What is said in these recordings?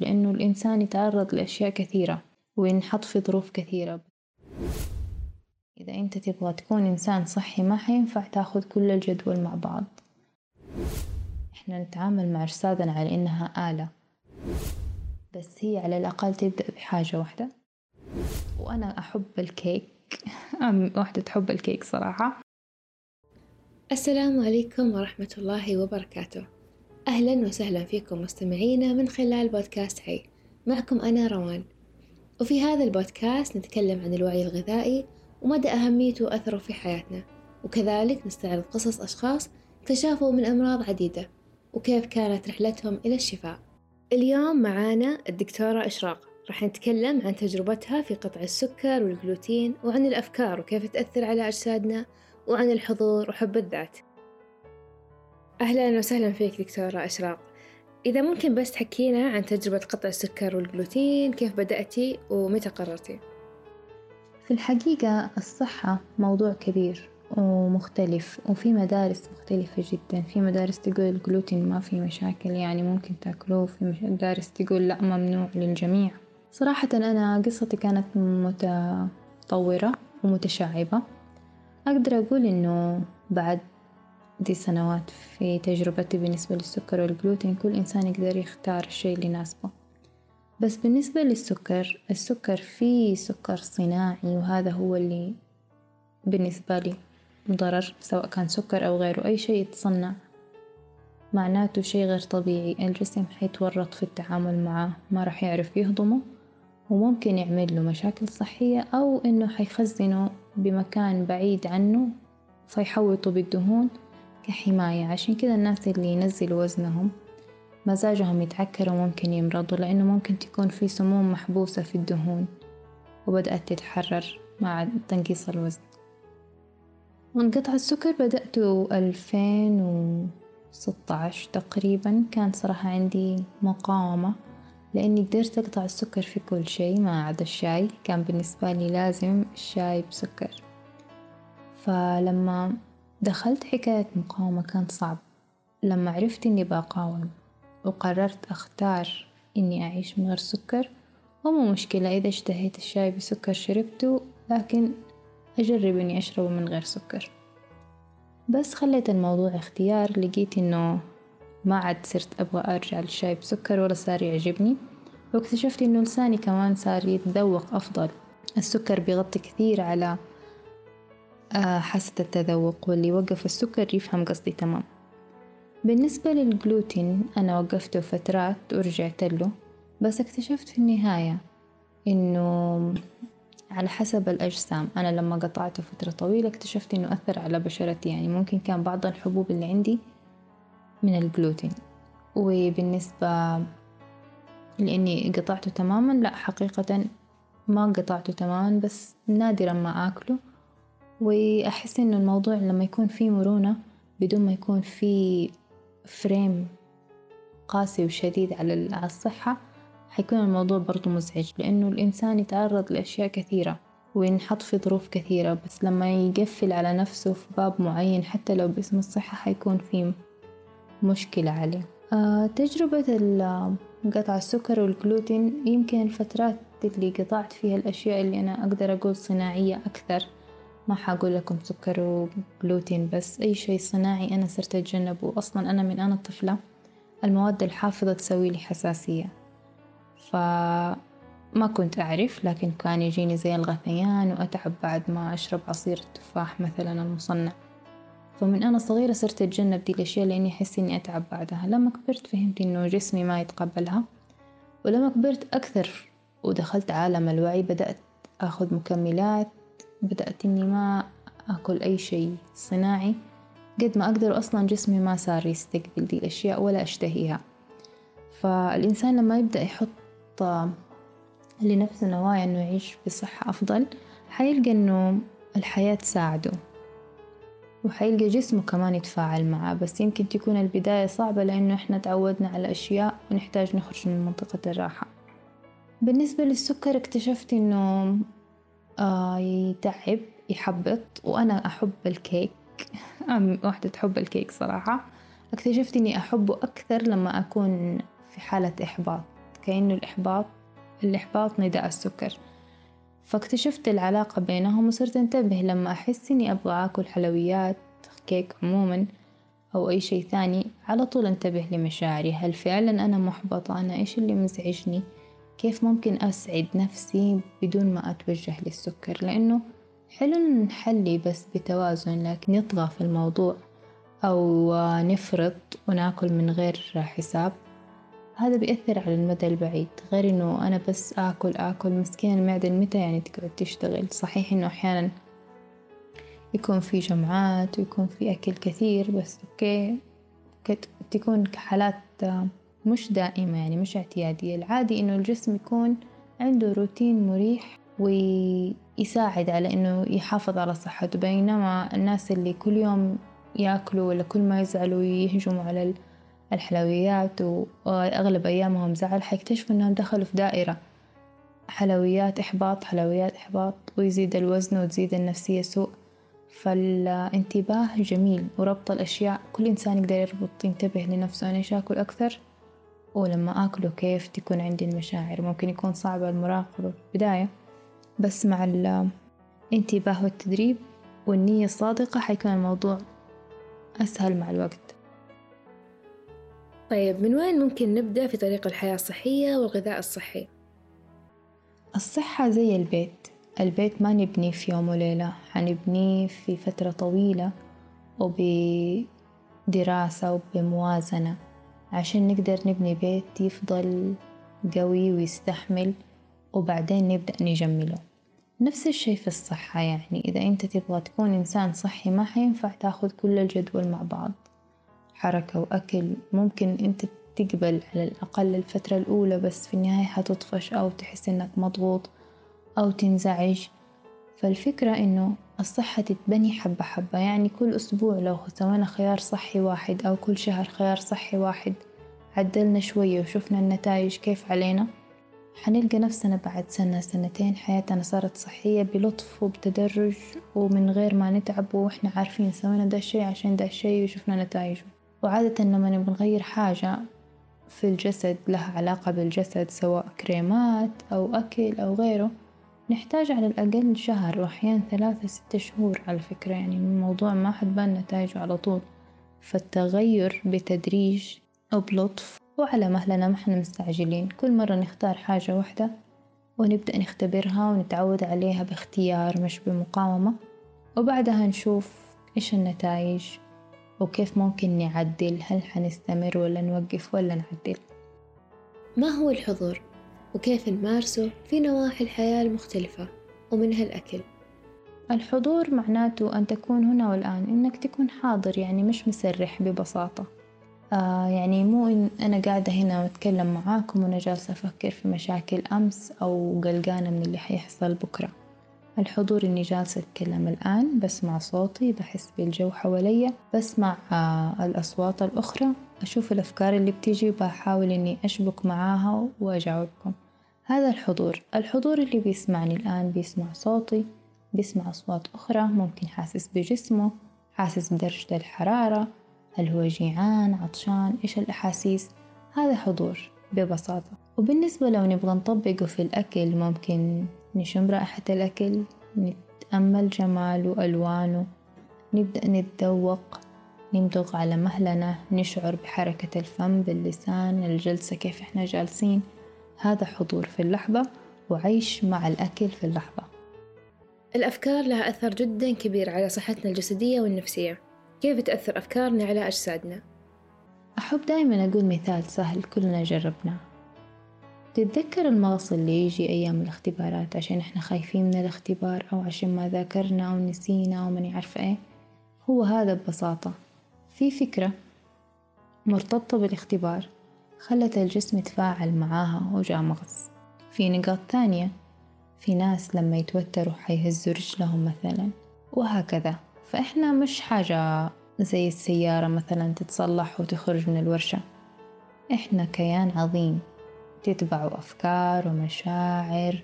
لأنه الإنسان يتعرض لأشياء كثيرة وينحط في ظروف كثيرة. إذا أنت تبغى تكون إنسان صحي ما حينفع تاخذ كل الجدول مع بعض. إحنا نتعامل مع أجسادنا على إنها آلة. بس هي على الأقل تبدأ بحاجة واحدة. وأنا أحب الكيك. واحدة تحب الكيك صراحة. السلام عليكم ورحمة الله وبركاته. أهلا وسهلا فيكم مستمعينا من خلال بودكاست حي. معكم أنا روان. وفي هذا البودكاست نتكلم عن الوعي الغذائي ومدى أهميته وأثره في حياتنا. وكذلك نستعرض قصص أشخاص تشافوا من أمراض عديدة وكيف كانت رحلتهم إلى الشفاء. اليوم معانا الدكتورة إشراق. راح نتكلم عن تجربتها في قطع السكر والجلوتين وعن الأفكار وكيف تأثر على أجسادنا وعن الحضور وحب الذات. أهلا وسهلا فيك دكتورة أشراق. إذا ممكن بس تحكينا عن تجربة قطع السكر والجلوتين كيف بدأتي ومتى قررتي؟ في الحقيقة الصحة موضوع كبير ومختلف وفي مدارس مختلفة جدا. في مدارس تقول الجلوتين ما في مشاكل يعني ممكن تأكلوه. في مدارس تقول لا ممنوع للجميع. صراحة أنا قصتي كانت متطورة ومتشعبة. أقدر أقول إنه بعد دي سنوات في تجربتي بالنسبة للسكر والجلوتين كل إنسان يقدر يختار الشي اللي يناسبه. بس بالنسبة للسكر السكر فيه سكر صناعي وهذا هو اللي بالنسبة لي ضرر سواء كان سكر أو غيره. أي شي يتصنع معناته شي غير طبيعي. الجسم حيتورط في التعامل معاه ما راح يعرف يهضمه وممكن يعمل له مشاكل صحية أو إنه حيخزنه بمكان بعيد عنه فيحوطوا بالدهون كحماية. عشان كذا الناس اللي ينزلوا وزنهم مزاجهم يتعكر وممكن يمرضوا لأنه ممكن تكون في سموم محبوسة في الدهون وبدأت تتحرر مع تنقيص الوزن. وانقطع السكر بدأته ألفين تقريبا. كان صراحة عندي مقاومة لأني قدرت أقطع السكر في كل شي ما عدا الشاي. كان بالنسبة لي لازم الشاي بسكر. فلما دخلت حكاية مقاومة كان صعب لما عرفت إني بقاوم وقررت أختار إني أعيش من غير سكر ومو مشكلة إذا اشتهيت الشاي بسكر شربته لكن أجرب إني أشربه من غير سكر. بس خليت الموضوع اختيار لقيت إنه ما عاد صرت أبغى أرجع للشاي بسكر ولا صار يعجبني. واكتشفت إنه لساني كمان صار يتذوق أفضل. السكر بيغطي كثير على حاسة التذوق واللي يوقف السكر يفهم قصدي تمام. بالنسبة للجلوتين أنا وقفته فترات ورجعت له بس اكتشفت في النهاية إنه على حسب الأجسام أنا لما قطعته فترة طويلة اكتشفت إنه أثر على بشرتي يعني ممكن كان بعض الحبوب اللي عندي من الجلوتين. وبالنسبة لإني قطعته تماما لا حقيقة ما قطعته تماما بس نادرا ما آكله. وأحس إنه الموضوع لما يكون فيه مرونة بدون ما يكون فيه فريم قاسي وشديد على الصحة حيكون الموضوع برضو مزعج. لأنه الإنسان يتعرض لأشياء كثيرة وينحط في ظروف كثيرة بس لما يقفل على نفسه في باب معين حتى لو باسم الصحة حيكون فيه مشكلة عليه. آه تجربة قطع السكر والجلوتين يمكن الفترات اللي قطعت فيها الأشياء اللي أنا أقدر أقول صناعية أكثر. ما حقول لكم سكر وجلوتين بس أي شي صناعي أنا صرت أتجنبه. أصلا أنا من أنا طفلة المواد الحافظة تسوي لي حساسية. فما كنت أعرف لكن كان يجيني زي الغثيان وأتعب بعد ما أشرب عصير التفاح مثلا المصنع. فمن أنا صغيرة صرت أتجنب دي الأشياء لأني أحس إني أتعب بعدها. لما كبرت فهمت إنه جسمي ما يتقبلها. ولما كبرت أكثر ودخلت عالم الوعي بدأت أخذ مكملات بدأت إني ما أكل أي شي صناعي قد ما أقدر أصلا جسمي ما صار يستقبل دي الأشياء ولا أشتهيها. فالإنسان لما يبدأ يحط لنفسه نوايا إنه يعيش بصحة أفضل حيلقى إنه الحياة تساعده وحيلقى جسمه كمان يتفاعل معاه بس يمكن تكون البداية صعبة لأنه إحنا تعودنا على أشياء ونحتاج نخرج من منطقة الراحة. بالنسبة للسكر اكتشفت إنه يتعب يحبط وأنا أحب الكيك. واحدة تحب الكيك صراحة. اكتشفت إني أحبه أكثر لما أكون في حالة إحباط كأنه الإحباط الإحباط نداء السكر. فاكتشفت العلاقة بينهم وصرت أنتبه لما أحس إني أبغى آكل حلويات كيك عموما أو أي شي ثاني. على طول أنتبه لمشاعري هل فعلا أنا محبطة؟ أنا إيش اللي مزعجني؟ كيف ممكن أسعد نفسي بدون ما أتوجه للسكر؟ لأنه حلو نحلي بس بتوازن لكن نطغى في الموضوع أو نفرط وناكل من غير حساب. هذا بيأثر على المدى البعيد غير إنه أنا بس آكل آكل. مسكين المعدة متى يعني تقعد تشتغل؟ صحيح إنه أحيانا يكون في جمعات ويكون في أكل كثير بس أوكي تكون حالات مش دائمة يعني مش اعتيادية. العادي إنه الجسم يكون عنده روتين مريح ويساعد على إنه يحافظ على صحته. بينما الناس اللي كل يوم يأكلوا ولا كل ما يزعلوا يهجموا على الحلويات وأغلب أيامهم زعل حيكتشفوا إنهم دخلوا في دائرة حلويات إحباط حلويات إحباط ويزيد الوزن وتزيد النفسية سوء. فالانتباه جميل وربط الأشياء. كل إنسان يقدر يربط ينتبه لنفسه. أنا إيش آكل أكثر ولما آكله كيف تكون عندي المشاعر؟ ممكن يكون صعب المراقبة. في البداية بس مع الانتباه والتدريب والنية الصادقة حيكون الموضوع أسهل مع الوقت. طيب من وين ممكن نبدأ في طريق الحياة الصحية والغذاء الصحي؟ الصحة زي البيت. البيت ما نبنيه في يوم وليلة حنبنيه في فترة طويلة وبدراسة وبموازنة. عشان نقدر نبني بيت يفضل قوي ويستحمل وبعدين نبدأ نجمله. نفس الشي في الصحة يعني إذا أنت تبغى تكون إنسان صحي ما حينفع تأخذ كل الجدول مع بعض. حركة وأكل ممكن أنت تقبل على الأقل الفترة الأولى بس في النهاية حتطفش أو تحس إنك مضغوط أو تنزعج. فالفكرة إنه الصحة تتبني حبة حبة يعني كل أسبوع لو سوينا خيار صحي واحد أو كل شهر خيار صحي واحد عدلنا شوية وشفنا النتائج كيف علينا حنلقى نفسنا بعد سنة سنتين حياتنا صارت صحية بلطف وبتدرج ومن غير ما نتعب وإحنا عارفين سوينا دا الشي عشان دا الشي وشفنا نتائجه. وعادة لما نبغى نغير حاجة في الجسد لها علاقة بالجسد سواء كريمات أو أكل أو غيره نحتاج على الأقل شهر وأحيانا ثلاثة ستة شهور على فكرة يعني الموضوع ما حتبان نتائجه على طول. فالتغير بتدريج وبلطف وعلى مهلنا ما إحنا مستعجلين. كل مرة نختار حاجة واحدة ونبدأ نختبرها ونتعود عليها باختيار مش بمقاومة وبعدها نشوف إيش النتائج وكيف ممكن نعدل هل حنستمر ولا نوقف ولا نعدل. ما هو الحضور؟ وكيف نمارسه في نواحي الحياة المختلفة ومنها الأكل. الحضور معناته أن تكون هنا والآن إنك تكون حاضر يعني مش مسرح ببساطة. آه يعني مو إن أنا قاعدة هنا وأتكلم معاكم وأنا جالسة أفكر في مشاكل أمس أو قلقانة من اللي حيحصل بكرة. الحضور إني جالسة أتكلم الآن بسمع صوتي بحس بالجو حواليا بسمع آه الأصوات الأخرى أشوف الأفكار اللي بتيجي وبحاول إني أشبك معاها وأجاوبكم. هذا الحضور. الحضور اللي بيسمعني الآن بيسمع صوتي بيسمع أصوات أخرى ممكن حاسس بجسمه حاسس بدرجة الحرارة هل هو جيعان عطشان إيش الأحاسيس؟ هذا حضور ببساطة. وبالنسبة لو نبغى نطبقه في الأكل ممكن نشم رائحة الأكل نتأمل جماله ألوانه نبدأ نتذوق نمضغ على مهلنا نشعر بحركة الفم باللسان الجلسة كيف إحنا جالسين. هذا حضور في اللحظة وعيش مع الأكل في اللحظة. الأفكار لها أثر جدا كبير على صحتنا الجسدية والنفسية. كيف تأثر أفكارنا على أجسادنا؟ أحب دائما أقول مثال سهل كلنا جربناه. تتذكر المغص اللي يجي أيام الاختبارات عشان إحنا خايفين من الاختبار أو عشان ما ذاكرنا أو نسينا أو ماني عارفة إيه؟ هو هذا ببساطة. في فكرة مرتبطة بالاختبار خلت الجسم يتفاعل معاها وجاء مغص. في نقاط ثانية في ناس لما يتوتروا حيهزوا رجلهم مثلا وهكذا. فإحنا مش حاجة زي السيارة مثلا تتصلح وتخرج من الورشة. إحنا كيان عظيم. تتبعه أفكار ومشاعر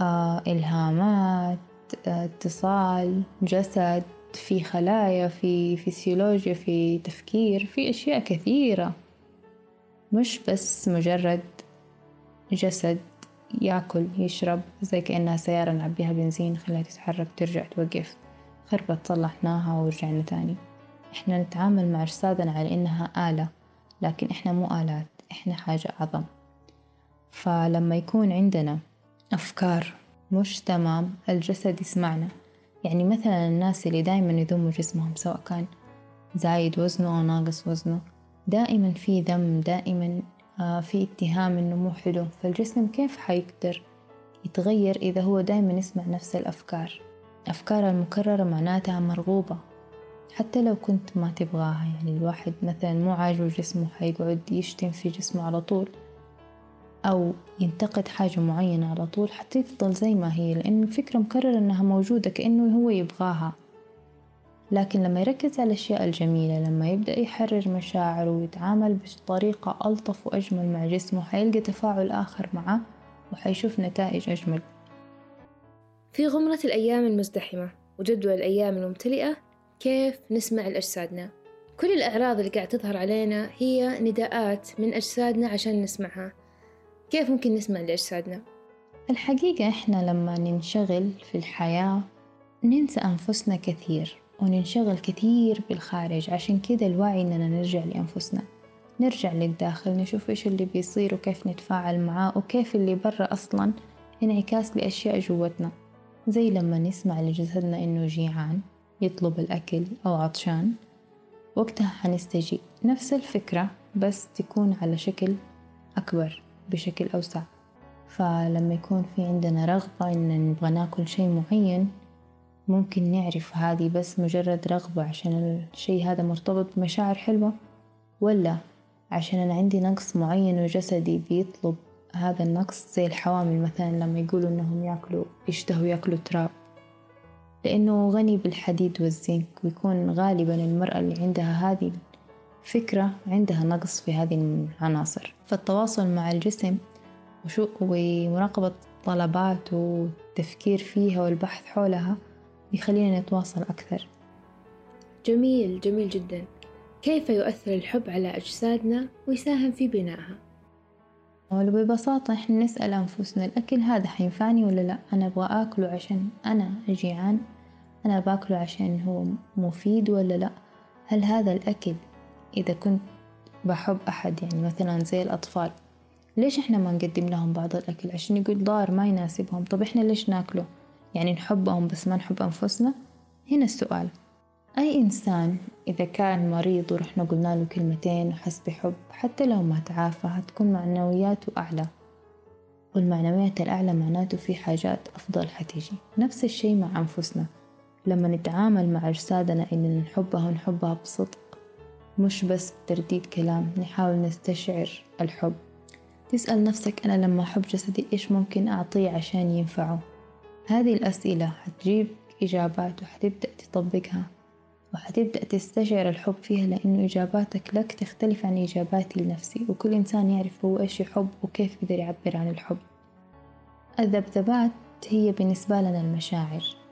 آه، إلهامات آه، اتصال جسد في خلايا في فسيولوجيا في تفكير في أشياء كثيرة. مش بس مجرد جسد ياكل يشرب زي كأنها سيارة نعبيها بنزين خليها تتحرك ترجع توقف. خربت صلحناها ورجعنا تاني. إحنا نتعامل مع أجسادنا على إنها آلة لكن إحنا مو آلات إحنا حاجة أعظم. فلما يكون عندنا أفكار مش تمام الجسد يسمعنا. يعني مثلا الناس اللي دايما يذموا جسمهم سواء كان زايد وزنه أو ناقص وزنه دائما في ذم دائما آه، في اتهام إنه مو حلو. فالجسم كيف حيقدر يتغير إذا هو دايما يسمع نفس الأفكار؟ أفكار المكررة معناتها مرغوبة. حتى لو كنت ما تبغاها يعني الواحد مثلا مو عاجبه جسمه حيقعد يشتم في جسمه على طول. أو ينتقد حاجة معينة على طول حتى تفضل زي ما هي لأن الفكرة مكررة إنها موجودة كأنه هو يبغاها. لكن لما يركز على الأشياء الجميلة لما يبدأ يحرر مشاعره ويتعامل بطريقة ألطف وأجمل مع جسمه حيلقى تفاعل آخر معه وحيشوف نتائج أجمل. في غمرة الأيام المزدحمة وجدول الأيام الممتلئة كيف نسمع لأجسادنا؟ كل الأعراض اللي قاعد تظهر علينا هي نداءات من أجسادنا عشان نسمعها. كيف ممكن نسمع لأجسادنا؟ الحقيقة إحنا لما ننشغل في الحياة ننسى أنفسنا كثير وننشغل كثير بالخارج عشان كده الوعي إننا نرجع لأنفسنا نرجع للداخل نشوف إيش اللي بيصير وكيف نتفاعل معاه وكيف اللي برا أصلا انعكاس لأشياء جوتنا زي لما نسمع لجسدنا إنه جيعان يطلب الأكل أو عطشان وقتها حنستجيب. نفس الفكرة بس تكون على شكل أكبر. بشكل أوسع. فلما يكون في عندنا رغبة إن نبغى نأكل شي معين ممكن نعرف هذه بس مجرد رغبة عشان الشي هذا مرتبط بمشاعر حلوة ولا عشان أنا عندي نقص معين وجسدي بيطلب هذا النقص زي الحوامل مثلا لما يقولوا إنهم يأكلوا يشتهوا يأكلوا تراب. لأنه غني بالحديد والزنك ويكون غالبا المرأة اللي عندها هذه الفكرة عندها نقص في هذه العناصر. فالتواصل مع الجسم ومراقبة طلباته والتفكير فيها والبحث حولها يخلينا نتواصل أكثر. جميل جميل جدا. كيف يؤثر الحب على أجسادنا ويساهم في بنائها؟ ببساطة إحنا نسأل أنفسنا الأكل هذا حينفعني ولا لا؟ أنا أبغى أكله عشان أنا جيعان. أنا باكله عشان هو مفيد ولا لا؟ هل هذا الأكل إذا كنت بحب أحد يعني مثلا زي الأطفال ليش إحنا ما نقدم لهم بعض الأكل؟ عشان يقول ضار ما يناسبهم. طب إحنا ليش ناكله؟ يعني نحبهم بس ما نحب أنفسنا؟ هنا السؤال. أي إنسان إذا كان مريض ورحنا قلنا له كلمتين وحس بحب حتى لو ما تعافى هتكون معنوياته أعلى. والمعنويات الأعلى معناته في حاجات أفضل حتيجي. نفس الشي مع أنفسنا. لما نتعامل مع أجسادنا إننا نحبها ونحبها بصدق مش بس ترديد كلام نحاول نستشعر الحب. تسأل نفسك أنا لما أحب جسدي إيش ممكن أعطيه عشان ينفعه؟ هذه الأسئلة حتجيب إجابات وحتبدأ تطبقها. وحتبدأ تستشعر الحب فيها لأنه إجاباتك لك تختلف عن إجاباتي لنفسي وكل إنسان يعرف هو إيش يحب وكيف يقدر يعبر عن الحب. الذبذبات هي بالنسبة لنا المشاعر.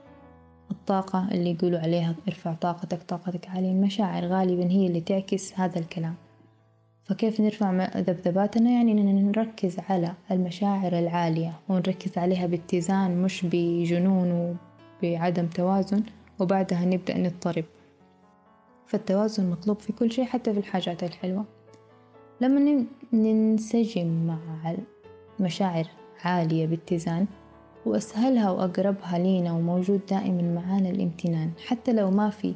الطاقة اللي يقولوا عليها ارفع طاقتك طاقتك عالية. المشاعر غالبا هي اللي تعكس هذا الكلام. فكيف نرفع ذبذباتنا؟ يعني إننا نركز على المشاعر العالية ونركز عليها باتزان مش بجنون وبعدم توازن وبعدها نبدأ نضطرب. فالتوازن مطلوب في كل شيء حتى في الحاجات الحلوة. لما ننسجم مع مشاعر عالية باتزان وأسهلها وأقربها لينا وموجود دائما معانا الامتنان. حتى لو ما في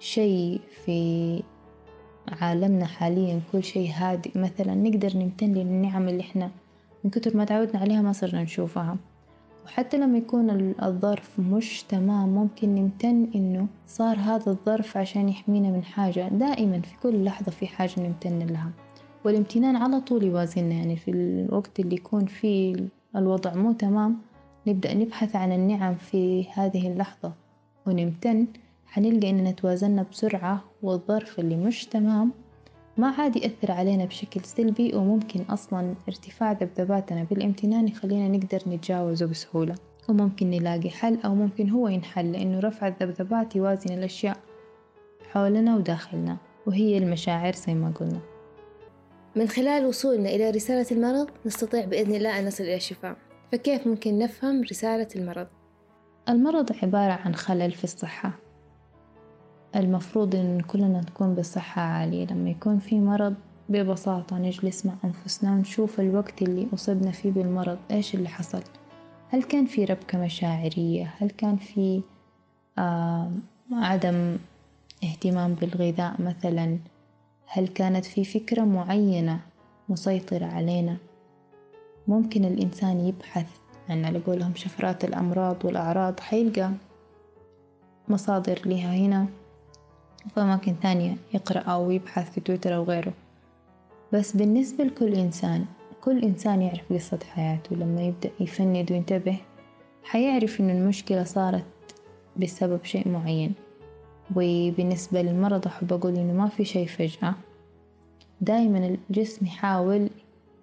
شيء في عالمنا حاليا كل شيء هادئ مثلا نقدر نمتن للنعم اللي إحنا من كتر ما تعودنا عليها ما صرنا نشوفها. وحتى لما يكون الظرف مش تمام ممكن نمتن إنه صار هذا الظرف عشان يحمينا من حاجة. دائما في كل لحظة في حاجة نمتن لها. والامتنان على طول يوازننا. يعني في الوقت اللي يكون فيه الوضع مو تمام نبدأ نبحث عن النعم في هذه اللحظة. ونمتن. حنلقى إننا توازنا بسرعة والظرف اللي مش تمام. ما عاد يأثر علينا بشكل سلبي وممكن أصلا ارتفاع ذبذباتنا بالامتنان يخلينا نقدر نتجاوزه بسهولة. وممكن نلاقي حل أو ممكن هو ينحل لأنه رفع الذبذبات يوازن الأشياء حولنا وداخلنا. وهي المشاعر زي ما قلنا. من خلال وصولنا إلى رسالة المرض نستطيع بإذن الله أن نصل إلى الشفاء. فكيف ممكن نفهم رسالة المرض؟ المرض عبارة عن خلل في الصحة. المفروض إن كلنا نكون بصحة عالية. لما يكون في مرض ببساطة نجلس مع أنفسنا ونشوف الوقت اللي أصبنا فيه بالمرض إيش اللي حصل؟ هل كان في ربكة مشاعرية؟ هل كان في آه عدم اهتمام بالغذاء مثلا؟ هل كانت في فكرة معينة مسيطرة علينا؟ ممكن الإنسان يبحث عن على قولهم شفرات الأمراض والأعراض حيلقى مصادر لها هنا. في أماكن ثانية يقرأ أو يبحث في تويتر أو غيره. بس بالنسبة لكل إنسان كل إنسان يعرف قصة حياته. لما يبدأ يفند وينتبه حيعرف إن المشكلة صارت بسبب شيء معين. وبالنسبة للمرض أحب أقول إنه ما في شي فجأة. دايما الجسم يحاول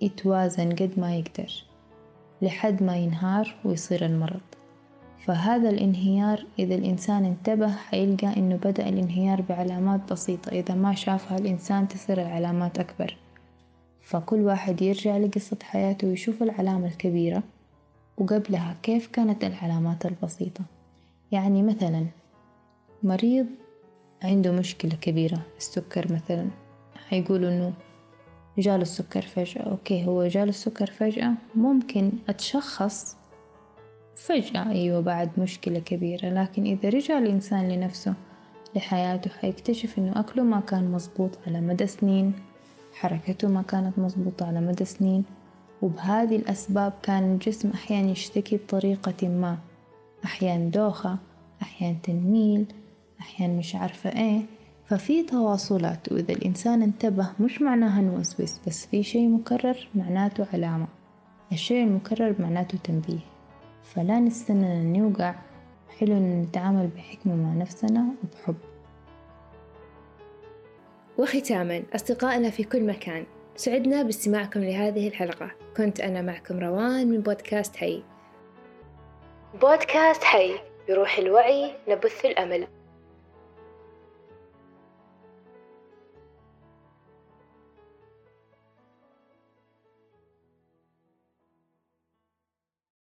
يتوازن قد ما يقدر لحد ما ينهار ويصير المرض. فهذا الانهيار إذا الإنسان انتبه حيلقى إنه بدأ الانهيار بعلامات بسيطة. إذا ما شافها الإنسان تصير العلامات أكبر. فكل واحد يرجع لقصة حياته ويشوف العلامة الكبيرة وقبلها كيف كانت العلامات البسيطة. يعني مثلا مريض عنده مشكلة كبيرة السكر مثلا حيقولوا إنه جاله السكر فجأة. أوكي هو جاله السكر فجأة. ممكن أتشخص فجأة. أيوة بعد مشكلة كبيرة. لكن إذا رجع الإنسان لنفسه لحياته حيكتشف إنه أكله ما كان مظبوط على مدى سنين حركته ما كانت مظبوطة على مدى سنين وبهذه الأسباب كان الجسم أحيانا يشتكي بطريقة ما. أحيانا دوخة أحيانا تنميل أحيانا مش عارفة إيه. ففي تواصلات وإذا الإنسان انتبه مش معناها نوسوس بس في شي مكرر معناته علامة. الشيء المكرر معناته تنبيه. فلا نستنى أن نوقع حلو أن نتعامل بحكمة مع نفسنا وبحب. وختاما أصدقائنا في كل مكان سعدنا باستماعكم لهذه الحلقة. كنت أنا معكم روان من بودكاست حي. بودكاست حي بروح الوعي نبث الأمل.